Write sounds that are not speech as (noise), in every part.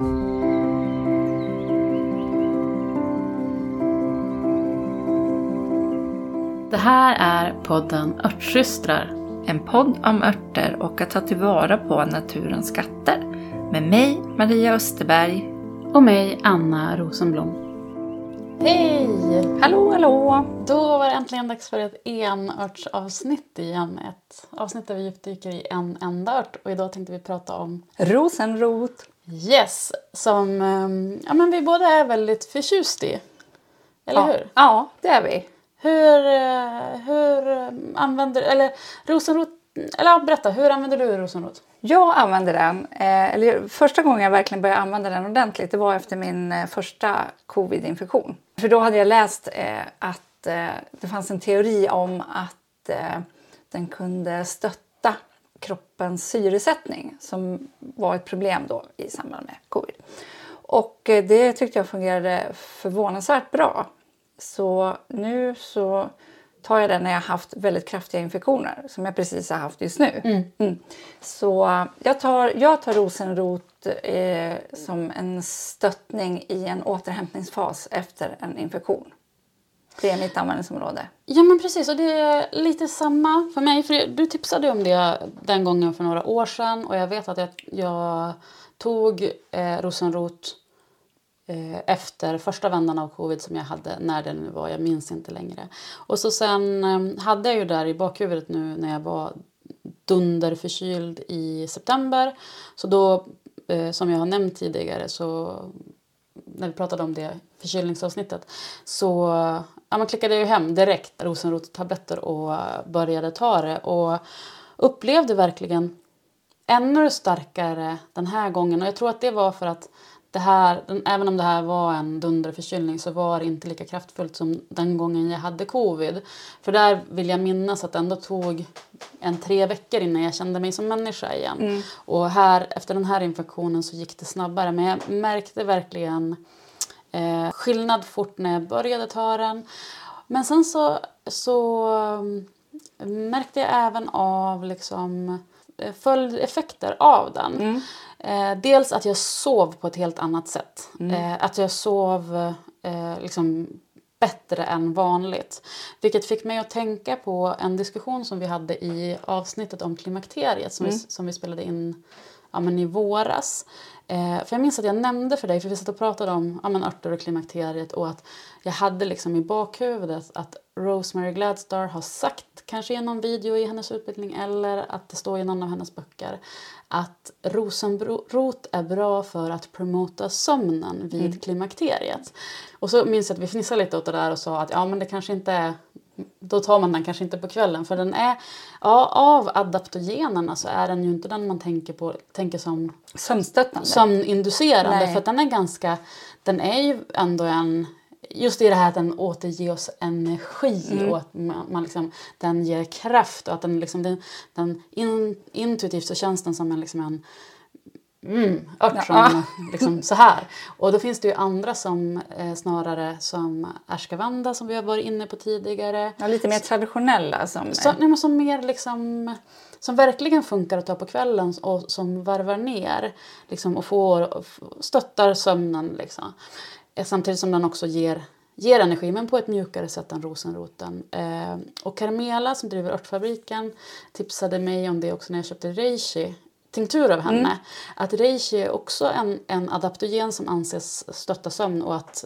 Det här är podden Örtsystrar. En podd om örter och att ta tillvara på naturens skatter. Med mig, Maria Österberg. Och mig, Anna Rosenblom. Hej! Hallå, hallå! Då var det äntligen dags för ett enörtsavsnitt igen. Ett avsnitt där vi djupdyker i en enda ört. Och idag tänkte vi prata om Rosenrot. Yes, som ehm, ja, men vi båda är väldigt förtjust i. Eller ja. hur? Ja, det är vi. Hur, eh, hur eh, använder eller rosenrot, eller berätta, hur använder du rosenrot? Jag använder den, eh, eller första gången jag verkligen började använda den ordentligt det var efter min eh, första covid-infektion. För då hade jag läst eh, att eh, det fanns en teori om att eh, den kunde stötta kroppens syresättning som var ett problem då i samband med covid. Och eh, det tyckte jag fungerade förvånansvärt bra. Så nu så tar jag den när jag har haft väldigt kraftiga infektioner som jag precis har haft just nu. Mm. Mm. Så jag tar, jag tar rosenrot eh, som en stöttning i en återhämtningsfas efter en infektion. Det är mitt användningsområde. Ja men precis och det är lite samma för mig. För du tipsade om det den gången för några år sedan och jag vet att jag, jag tog eh, rosenrot Eh, efter första vändan av covid som jag hade, när det nu var, jag minns inte längre. Och så sen ehm, hade jag ju där i bakhuvudet nu när jag var dunderförkyld i september. Så då, eh, som jag har nämnt tidigare, så när vi pratade om det förkylningsavsnittet så ja, man klickade jag hem direkt rosenrotstabletter och började ta det och upplevde verkligen ännu starkare den här gången och jag tror att det var för att det här, även om det här var en dunderförkylning så var det inte lika kraftfullt som den gången jag hade covid. För där vill jag minnas att det ändå tog en tre veckor innan jag kände mig som människa igen. Mm. Och här, efter den här infektionen så gick det snabbare men jag märkte verkligen eh, skillnad fort när jag började ta den. Men sen så, så um, märkte jag även av liksom eh, följdeffekter av den. Mm. Eh, dels att jag sov på ett helt annat sätt. Mm. Eh, att jag sov eh, liksom bättre än vanligt. Vilket fick mig att tänka på en diskussion som vi hade i avsnittet om klimakteriet som, Mm. vi, som vi spelade in ja, men i våras. Eh, för jag minns att jag nämnde för dig, för vi satt och pratade om ja, men örter och klimakteriet och att jag hade liksom i bakhuvudet att Rosemary Gladstar har sagt, kanske i någon video i hennes utbildning eller att det står i någon av hennes böcker, att rosenrot är bra för att promota sömnen vid Mm. klimakteriet. Och så minns jag att vi fnissade lite åt det där och sa att ja men det kanske inte är då tar man den kanske inte på kvällen för den är, ja, av adaptogenerna så är den ju inte den man tänker på, tänker som Sömnstöttande. sömninducerande Nej. för att den är ganska, den är ju ändå en Just i det här att den återger oss energi Mm. och att man, man liksom, den ger kraft och att den, liksom, den, den in, intuitivt så känns den som en, liksom en mm, ört som Ja. (laughs) liksom så här. Och då finns det ju andra som eh, snarare som ashkavanda som vi har varit inne på tidigare. Ja, lite mer traditionella. Som, Så, nej, men som mer liksom som verkligen funkar att ta på kvällen och som varvar ner liksom, och får, stöttar sömnen. Liksom. Eh, Samtidigt som den också ger, ger energi, men på ett mjukare sätt än rosenroten. Eh, och Carmela som driver Örtfabriken tipsade mig om det också när jag köpte reishi tinktur av henne. Att reishi är också en, en adaptogen som anses stötta sömn och att,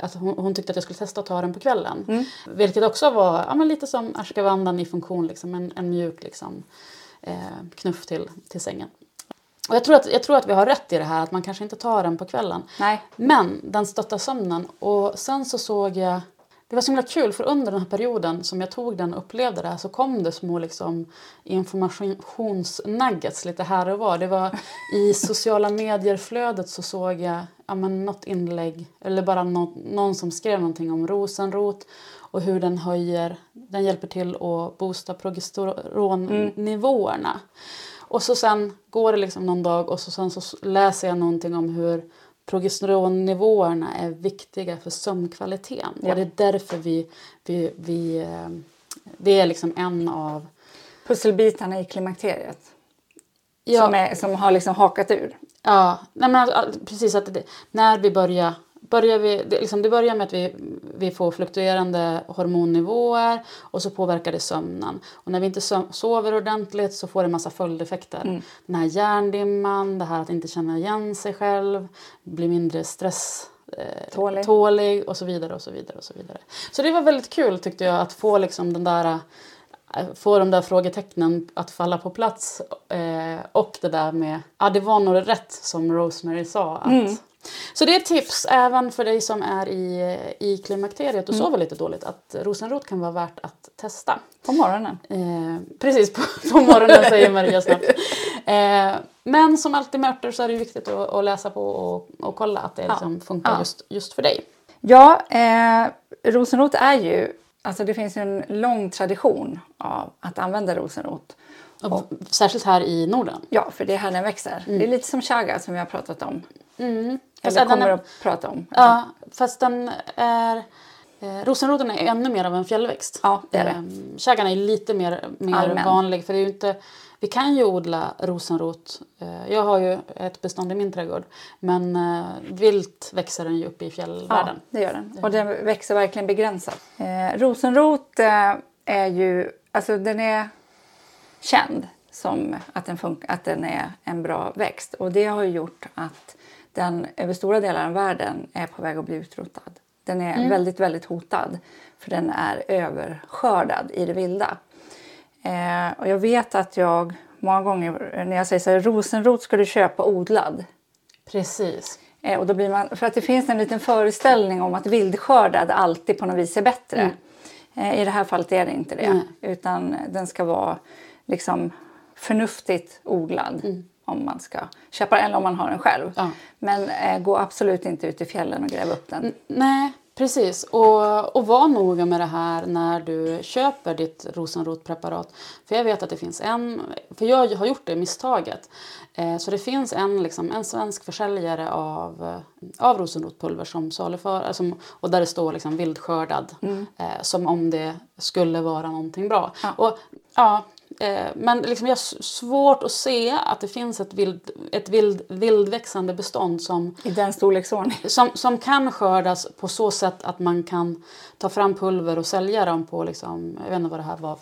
att hon, hon tyckte att jag skulle testa att ta den på kvällen. Vilket också var ja, men lite som ashkavandan i funktion, liksom, en, en mjuk liksom, eh, knuff till, till sängen. Och jag, tror att, jag tror att vi har rätt i det här att man kanske inte tar den på kvällen. Nej. Men den stöttar sömnen. Och sen så såg jag... Det var så himla kul för under den här perioden som jag tog den och upplevde det här så kom det små liksom informationsnuggets lite här och var. Det var (laughs) i sociala medier-flödet så såg jag ja, men något inlägg eller bara nå- någon som skrev någonting om rosenrot och hur den höjer, den hjälper till att boosta progesteronnivåerna. Och så sen går det liksom någon dag och så sen så läser jag någonting om hur progesteronnivåerna är viktiga för sömnkvaliteten. Ja. Och det är därför vi, vi, vi eh, det är liksom en av Pusselbitarna i klimakteriet. Ja. Som, är, som har liksom hakat ur. Ja, nej men alltså, precis att det, när vi börjar Börjar vi, det, liksom, det börjar med att vi, vi får fluktuerande hormonnivåer och så påverkar det sömnen. Och när vi inte sover ordentligt så får det en massa följdeffekter. Mm. Den här hjärndimman, det här att inte känna igen sig själv, bli mindre stress eh, tålig. tålig och så vidare och så vidare och så vidare. Så det var väldigt kul tyckte jag att få liksom den där eh, få de där frågetecknen att falla på plats. Eh, och det där med, ja det var nog rätt som Rosemary sa. Att, mm. Så det är ett tips även för dig som är i, i klimakteriet och mm. sover lite dåligt att rosenrot kan vara värt att testa. På morgonen? Eh, precis, på, på morgonen säger Maria snabbt. Eh, men som alltid med örter så är det viktigt att, att läsa på och, och kolla att det liksom ja. funkar ja. Just, just för dig. Ja, eh, rosenrot är ju, alltså det finns en lång tradition av att använda rosenrot. Och, särskilt här i Norden? Ja, för det är här den växer. Mm. Det är lite som chaga som vi har pratat om. Mm. Eller kommer är, att prata om. Ja, fast den är... Eh, rosenroten är ännu mer av en fjällväxt. Ja, det är det. Eh, chagan är lite mer, mer vanlig. För det är inte, vi kan ju odla rosenrot. Eh, jag har ju ett bestånd i min trädgård. Men eh, vilt växer den ju uppe i fjällvärlden. Ja, det gör den. Och den växer verkligen begränsat. Eh, rosenrot eh, är ju... Alltså den är känd som att den, att den är en bra växt. Och det har gjort att den över stora delar av världen är på väg att bli utrotad. Den är mm. väldigt, väldigt hotad för den är överskördad i det vilda. Eh, och jag vet att jag många gånger när jag säger så här, rosenrot ska du köpa odlad. Precis. Eh, och då blir man, för att det finns en liten föreställning om att vildskördad alltid på något vis är bättre. Mm. Eh, I det här fallet är det inte det. Mm. Utan den ska vara liksom förnuftigt odlad. Om man ska köpa den eller om man har den själv. Ja. Men eh, gå absolut inte ut i fjällen och gräva upp den. N nej, precis. Och, och var noga med det här när du köper ditt rosenrotpreparat. För jag vet att det finns en, för jag har gjort det misstaget. Eh, så det finns en, liksom, en svensk försäljare av, av rosenrotpulver som saluför, alltså, och där det står liksom vildskördad. Mm. Eh, som om det skulle vara någonting bra. Ja. Och, ja, men liksom jag har svårt att se att det finns ett, vild, ett vild, vildväxande bestånd som, I den. Som, som kan skördas på så sätt att man kan ta fram pulver och sälja dem på, liksom, jag vet inte vad det här var,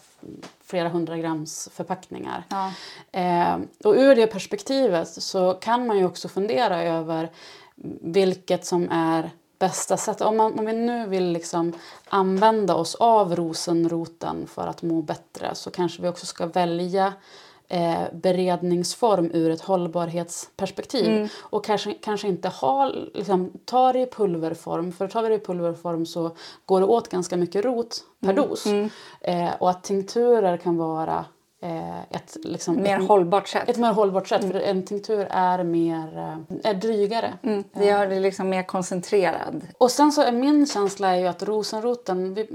flera hundra grams förpackningar. Ja. Eh, och ur det perspektivet så kan man ju också fundera över vilket som är bästa sättet. Om, man, om vi nu vill liksom använda oss av rosenroten för att må bättre så kanske vi också ska välja eh, beredningsform ur ett hållbarhetsperspektiv. Mm. Och kanske, kanske inte ha, liksom, ta det i pulverform, för tar vi det i pulverform så går det åt ganska mycket rot per mm. dos. Mm. Eh, och att tinkturer kan vara ett, liksom, mer ett, hållbart sätt. Ett mer hållbart sätt. Mm. För en tinktur är mer eh, är drygare. Mm. Det gör det liksom mer koncentrerad. Och sen så är min känsla är ju att rosenroten, vi,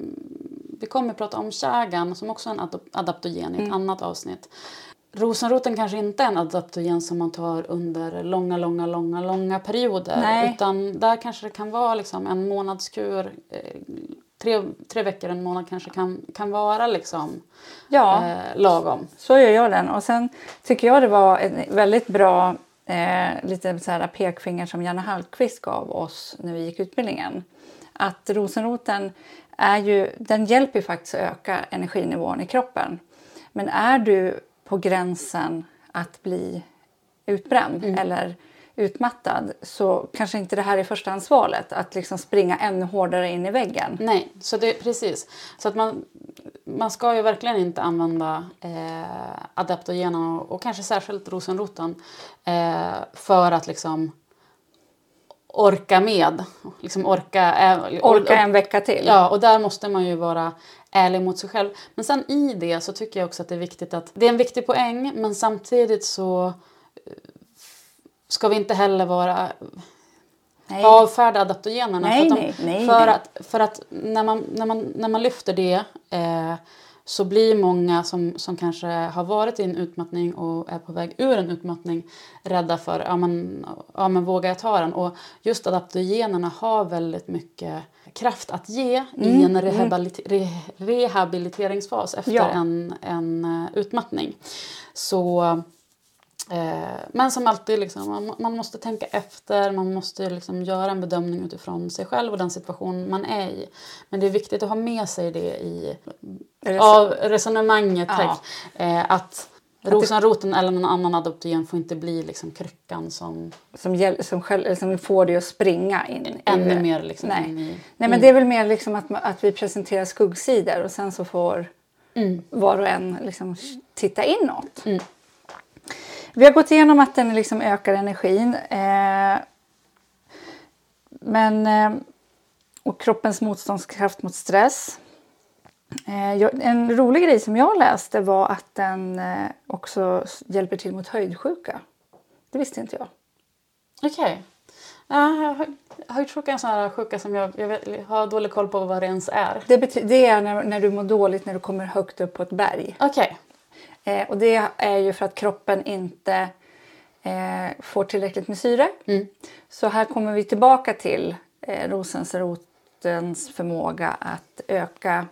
vi kommer att prata om kägan som också är en adaptogen i ett mm. annat avsnitt. Rosenroten kanske inte är en adaptogen som man tar under långa, långa, långa, långa perioder. Nej. Utan där kanske det kan vara liksom en månadskur eh, tre, tre veckor, en månad kanske kan, kan vara liksom ja, eh, lagom. Så gör jag den. Och sen tycker jag det var ett väldigt bra eh, lite så här pekfinger som Janne Hallqvist gav oss när vi gick utbildningen. Att rosenroten är ju, den hjälper ju faktiskt att öka energinivån i kroppen. Men är du på gränsen att bli utbränd mm. eller utmattad så kanske inte det här är förstahandsvalet. Att liksom springa ännu hårdare in i väggen. Nej, så det, precis. Så att man, man ska ju verkligen inte använda eh, adaptogena och, och, kanske särskilt rosenroten eh, för att liksom orka med. Liksom orka, eh, orka en vecka till. Ja, och där måste man ju vara ärlig mot sig själv. Men sen i det så tycker jag också att det är viktigt att det är en viktig poäng men samtidigt så ska vi inte heller vara nej. avfärda adaptogenerna. Nej, för, att, de, nej, för att, för att när, man, när, man, när man lyfter det eh, så blir många som, som kanske har varit i en utmattning och är på väg ur en utmattning rädda för ja men, ja, men vågar jag ta den? Och just adaptogenerna har väldigt mycket kraft att ge mm. i en rehabiliter re rehabiliteringsfas efter ja. en, en uh, utmattning. Så Eh, men som alltid, liksom, man, man måste tänka efter, man måste liksom göra en bedömning utifrån sig själv och den situation man är i. Men det är viktigt att ha med sig det i Reson- av resonemanget. Ja. Eh, att rosenroten eller någon annan adoptogen får inte bli liksom kryckan som Som, hjäl- som, själv, som får dig att springa in ännu mer liksom Nej. in i... Nej, men det är väl mer liksom att, att vi presenterar skuggsidor och sen så får var och en liksom titta inåt. Vi har gått igenom att den liksom ökar energin. Eh, men, eh, och kroppens motståndskraft mot stress. Eh, jag- en rolig grej som jag läste var att den eh, också hjälper till mot höjdsjuka. Det visste inte jag. Okej. Ja, hö- höjdsjuka är en sån här sjuka som jag, jag vet, har dålig koll på vad det ens är. Det, det är när, när du mår dåligt när du kommer högt upp på ett berg. Okej. Eh, och det är ju för att kroppen inte eh, får tillräckligt med syre. Så här kommer vi tillbaka till eh, rosensrotens förmåga att öka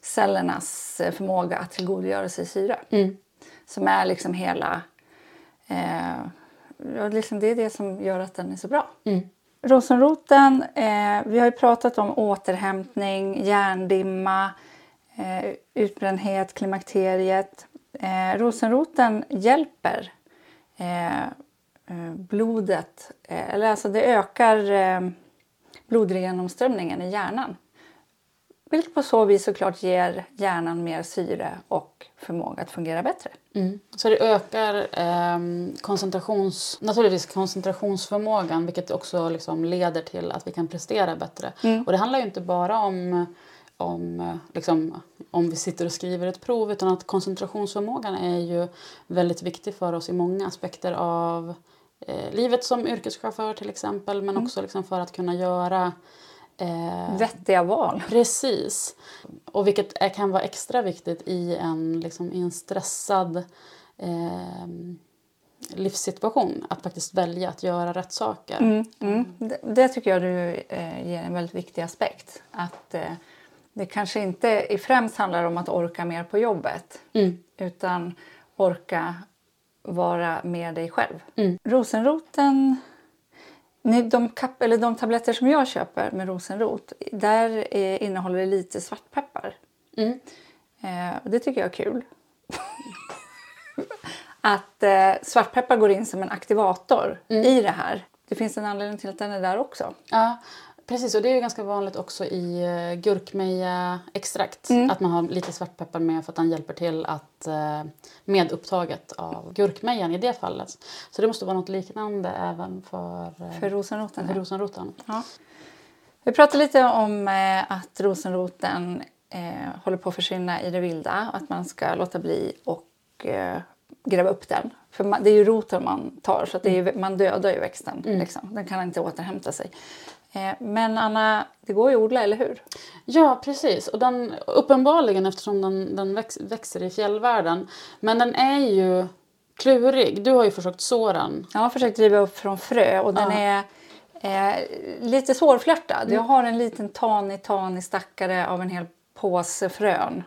cellernas eh, förmåga att tillgodogöra sig syre. Som är liksom hela... Eh, liksom det är det som gör att den är så bra. Rosenroten, eh, vi har ju pratat om återhämtning, hjärndimma, eh, utbrändhet, klimakteriet. Eh, rosenroten hjälper eh, eh, blodet, eh, eller alltså det ökar eh, blodgenomströmningen i hjärnan. Vilket på så vis såklart ger hjärnan mer syre och förmåga att fungera bättre. Mm. Så det ökar ehm, koncentrations, naturligtvis koncentrationsförmågan vilket också liksom leder till att vi kan prestera bättre. Och det handlar ju inte bara om, om, eh, liksom, om vi sitter och skriver ett prov utan att koncentrationsförmågan är ju väldigt viktig för oss i många aspekter av eh, livet som yrkeschaufför till exempel men också liksom för att kunna göra eh, Vettiga val. Precis. Och vilket är, kan vara extra viktigt i en, liksom, i en stressad eh, livssituation. Att faktiskt välja att göra rätt saker. Mm, mm. Det, det tycker jag du eh, ger en väldigt viktig aspekt. Att eh, det kanske inte i främst handlar om att orka mer på jobbet. Mm. Utan orka vara med dig själv. Mm. Rosenroten, de, kap, eller de tabletter som jag köper med rosenrot, där eh, innehåller det lite svartpeppar. Mm. Eh, och det tycker jag är kul. (laughs) att eh, svartpeppar går in som en aktivator Mm. i det här. Det finns en anledning till att den är där också. Ja, precis. Och det är ju ganska vanligt också i uh, gurkmeja-extrakt. Att man har lite svartpeppar med för att den hjälper till att eh, med upptaget av gurkmejan i det fallet. Så det måste vara något liknande även för, uh, För rosenroten. för rosenroten. Ja. Vi pratade lite om eh, att rosenroten eh, håller på att försvinna i det vilda. Att man ska låta bli och eh, gräva upp den. För man, det är ju roten man tar, så det är ju, man dödar ju växten. Liksom. Den kan inte återhämta sig. Eh, men Anna, det går ju att odla, eller hur? Ja, precis. Och den, uppenbarligen eftersom den, den väx, växer i fjällvärlden. Men den är ju klurig. Du har ju försökt så den. Jag har försökt driva upp från frö och den är eh, lite svårflörtad. Jag har en liten tanig, tanig stackare av en hel påse frön.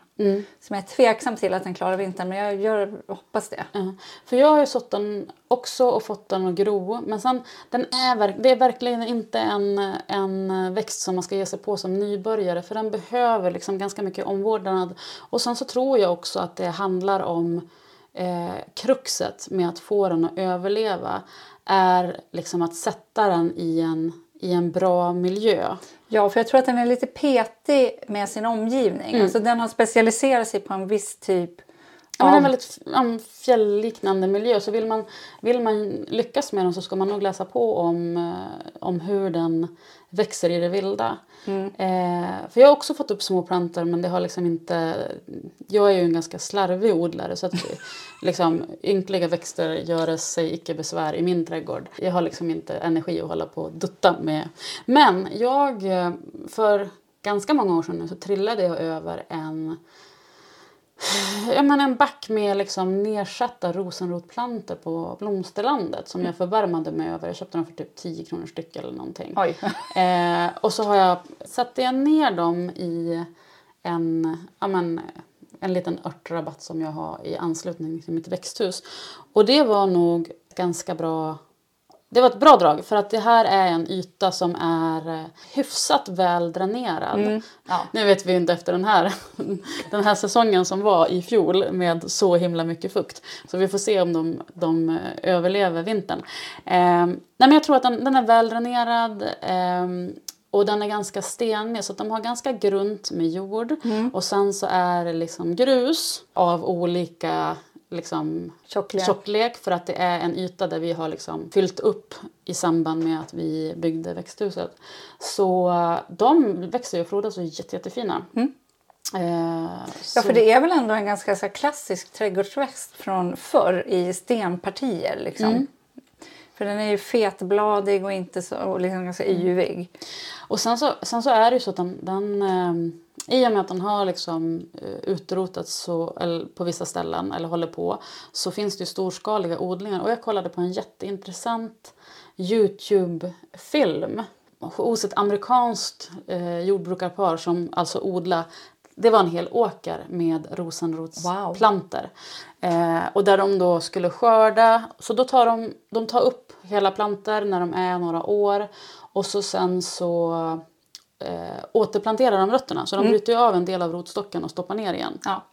Som jag är tveksam till att den klarar vintern, men jag gör, hoppas det. Ja. För jag har ju sått den också och fått den att gro. Men sen, den är, det är verkligen inte en, en växt som man ska ge sig på som nybörjare. För den behöver liksom ganska mycket omvårdnad. Och sen så tror jag också att det handlar om eh, kruxet med att få den att överleva. Är liksom att sätta den i en, i en bra miljö. Ja, för jag tror att den är lite petig med sin omgivning. Alltså, den har specialiserat sig på en viss typ Ja, men en väldigt fjällliknande miljö. Så vill man, vill man lyckas med den så ska man nog läsa på om, eh, om hur den växer i det vilda. Eh, för jag har också fått upp små plantor men det har liksom inte... Jag är ju en ganska slarvig odlare så att (laughs) liksom, ynkliga växter gör sig icke besvär i min trädgård. Jag har liksom inte energi att hålla på och dutta med. Men jag, eh, för ganska många år sedan nu så trillade jag över en jag menar en back med liksom nedsatta rosenrotplantor på Blomsterlandet som jag förbarmade mig över. Jag köpte dem för typ 10 kronor styck eller någonting. (laughs) Eh, och så har jag satte jag ner dem i en, ja men, en liten örtrabatt som jag har i anslutning till mitt växthus. Och det var nog ganska bra det var ett bra drag för att det här är en yta som är eh, hyfsat väldränerad. Mm. Ja. Nu vet vi inte efter den här, (laughs) den här säsongen som var i fjol med så himla mycket fukt. Så vi får se om de, de eh, överlever vintern. Eh, nej men jag tror att den, den är väldränerad eh, och den är ganska stenig så de har ganska grunt med jord. Mm. Och sen så är det liksom grus av olika liksom, Tjocklek. tjocklek för att det är en yta där vi har liksom fyllt upp i samband med att vi byggde växthuset. Så de växer ju och frodas och är jätte, jättefina. Mm. Eh, Ja, för det är väl ändå en ganska så klassisk trädgårdsväxt från förr i stenpartier. Liksom. Mm. För den är ju fetbladig och inte så och liksom ganska yvig. Och sen så, sen så är det ju så att den, den eh, i och med att den har liksom eh, utrotats så, på vissa ställen eller håller på så finns det ju storskaliga odlingar. Och jag kollade på en jätteintressant Youtube-film hos ett amerikanskt eh, jordbrukarpar som alltså odlar det var en hel åker med rosenrotsplanter. Eh, och där de då skulle skörda. Så då tar de, de tar upp hela planter när de är några år. Och så sen så eh, återplanterar de rötterna. Så de bryter ju av en del av rotstocken och stoppar ner igen. Ja.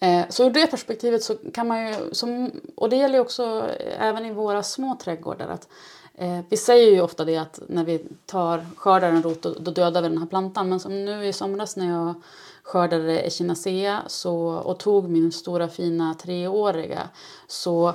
Eh, så ur det perspektivet så kan man ju, som, och det gäller ju också eh, även i våra små trädgårdar, att eh, vi säger ju ofta det att när vi tar, skördar en rot då, då dödar vi den här plantan. Men som nu i somras när jag skördade echinacea så, och tog min stora fina treåriga så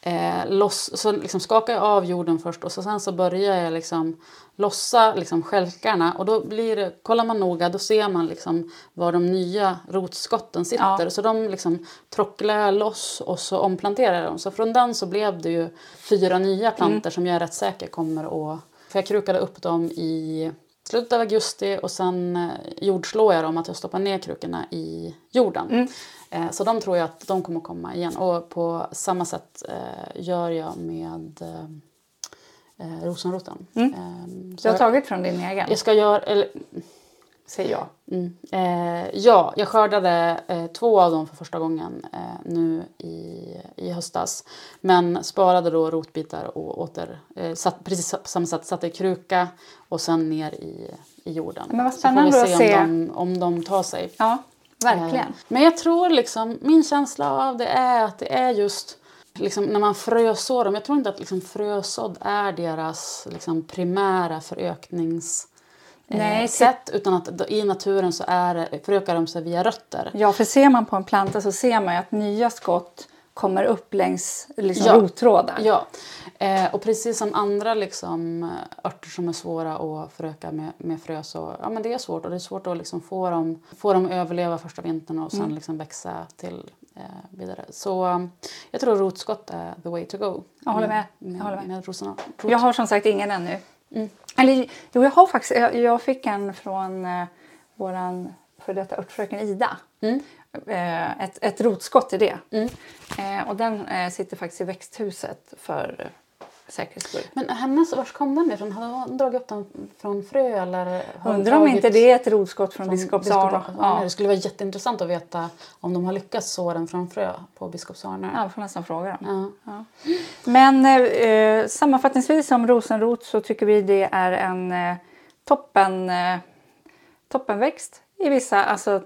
eh, loss, så liksom skakar jag av jorden först och så sen så börjar jag liksom lossa liksom skälkarna och då blir det, kollar man noga då ser man liksom var de nya rotskotten sitter. Ja. Så de liksom trocklar jag loss och så omplanterar jag dem. Så från den så blev det ju fyra nya planter som jag är rätt säker kommer att... För jag krukade upp dem i slutet av augusti och sen eh, jordslår jag dem att jag stoppar ner krukorna i jorden. Eh, Så de tror jag att de kommer komma igen. Och på samma sätt eh, gör jag med eh, rosenroten. Eh, Du så har jag, tagit från din egen, jag ska göra... Eller, säger jag. Mm. Eh, ja, jag skördade eh, två av dem för första gången eh, nu i, i höstas. Men sparade då rotbitar och åter, eh, satt, precis samma sätt satte i kruka och sen ner i, i jorden. Men vad Så får spännande vi att se se. om de, om de tar sig. Ja, verkligen. Eh, Men jag tror liksom, min känsla av det är att det är just liksom, när man frösår dem. Jag tror inte att liksom, frösådd är deras liksom, primära föröknings Nej, eh, ty- sätt utan att i naturen så är, förökar de sig via rötter. Ja, för ser man på en planta så ser man ju att nya skott kommer upp längs liksom, Ja. rottrådar. Ja, eh, och precis som andra liksom, örter som är svåra att föröka med, med frö så ja, men det är svårt och det är svårt att liksom få, dem, få dem att överleva första vintern och sen Mm. liksom växa till eh, vidare. Så eh, jag tror rotskott är the way to go. Jag håller med. Jag Med, håller med. med rosorna. Jag har som sagt ingen ännu. Mm. Eller jo, jag har faktiskt. Jag, jag fick en från eh, våran för detta örtfröken Ida. Mm. Eh, ett, ett rotskott i det. Mm. Eh, och den eh, sitter faktiskt i växthuset för säkerhets skull. Men hennes, var kom den ifrån? Hade hon dragit upp den från frö eller? Undrar om inte det är ett rotskott från, från Biskopsarne. Biskop- Ja. Det skulle vara jätteintressant att veta om de har lyckats så den från frö på Biskopsarne. ja, jag får nästan fråga dem. Ja. Men eh, sammanfattningsvis om rosenrot så tycker vi det är en eh, toppen, eh, toppenväxt i vissa, alltså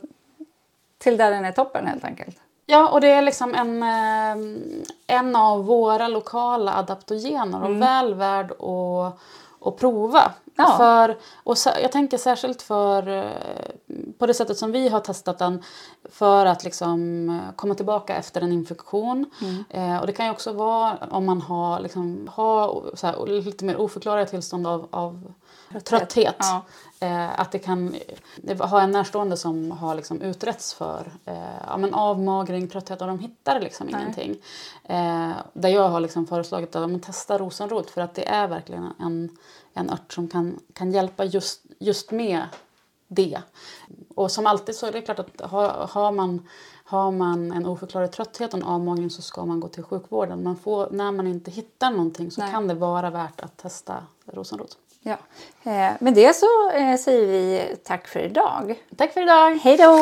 till där den är toppen helt enkelt. Ja, och det är liksom en, eh, en av våra lokala adaptogener och väl värd att, att prova. Ja. För, och jag tänker särskilt för, eh, på det sättet som vi har testat den för att liksom eh, komma tillbaka efter en infektion. Eh, och det kan ju också vara om man har, liksom, har här, lite mer oförklarade tillstånd av, av trötthet. Ja. Eh, att det kan ha en närstående som har liksom utretts för eh, ja, men avmagring, trötthet och de hittar liksom Nej. ingenting. Eh, där jag har liksom föreslagit att man testar rosenrot för att det är verkligen en, en ört som kan, kan hjälpa just, just med det. Och som alltid så är det klart att har, har, man, har man en oförklarad trötthet och en avmagring så ska man gå till sjukvården. Men får, när man inte hittar någonting så Nej. kan det vara värt att testa rosenrot. Ja. Eh, med det så eh, säger vi tack för idag. Tack för idag! Hej då!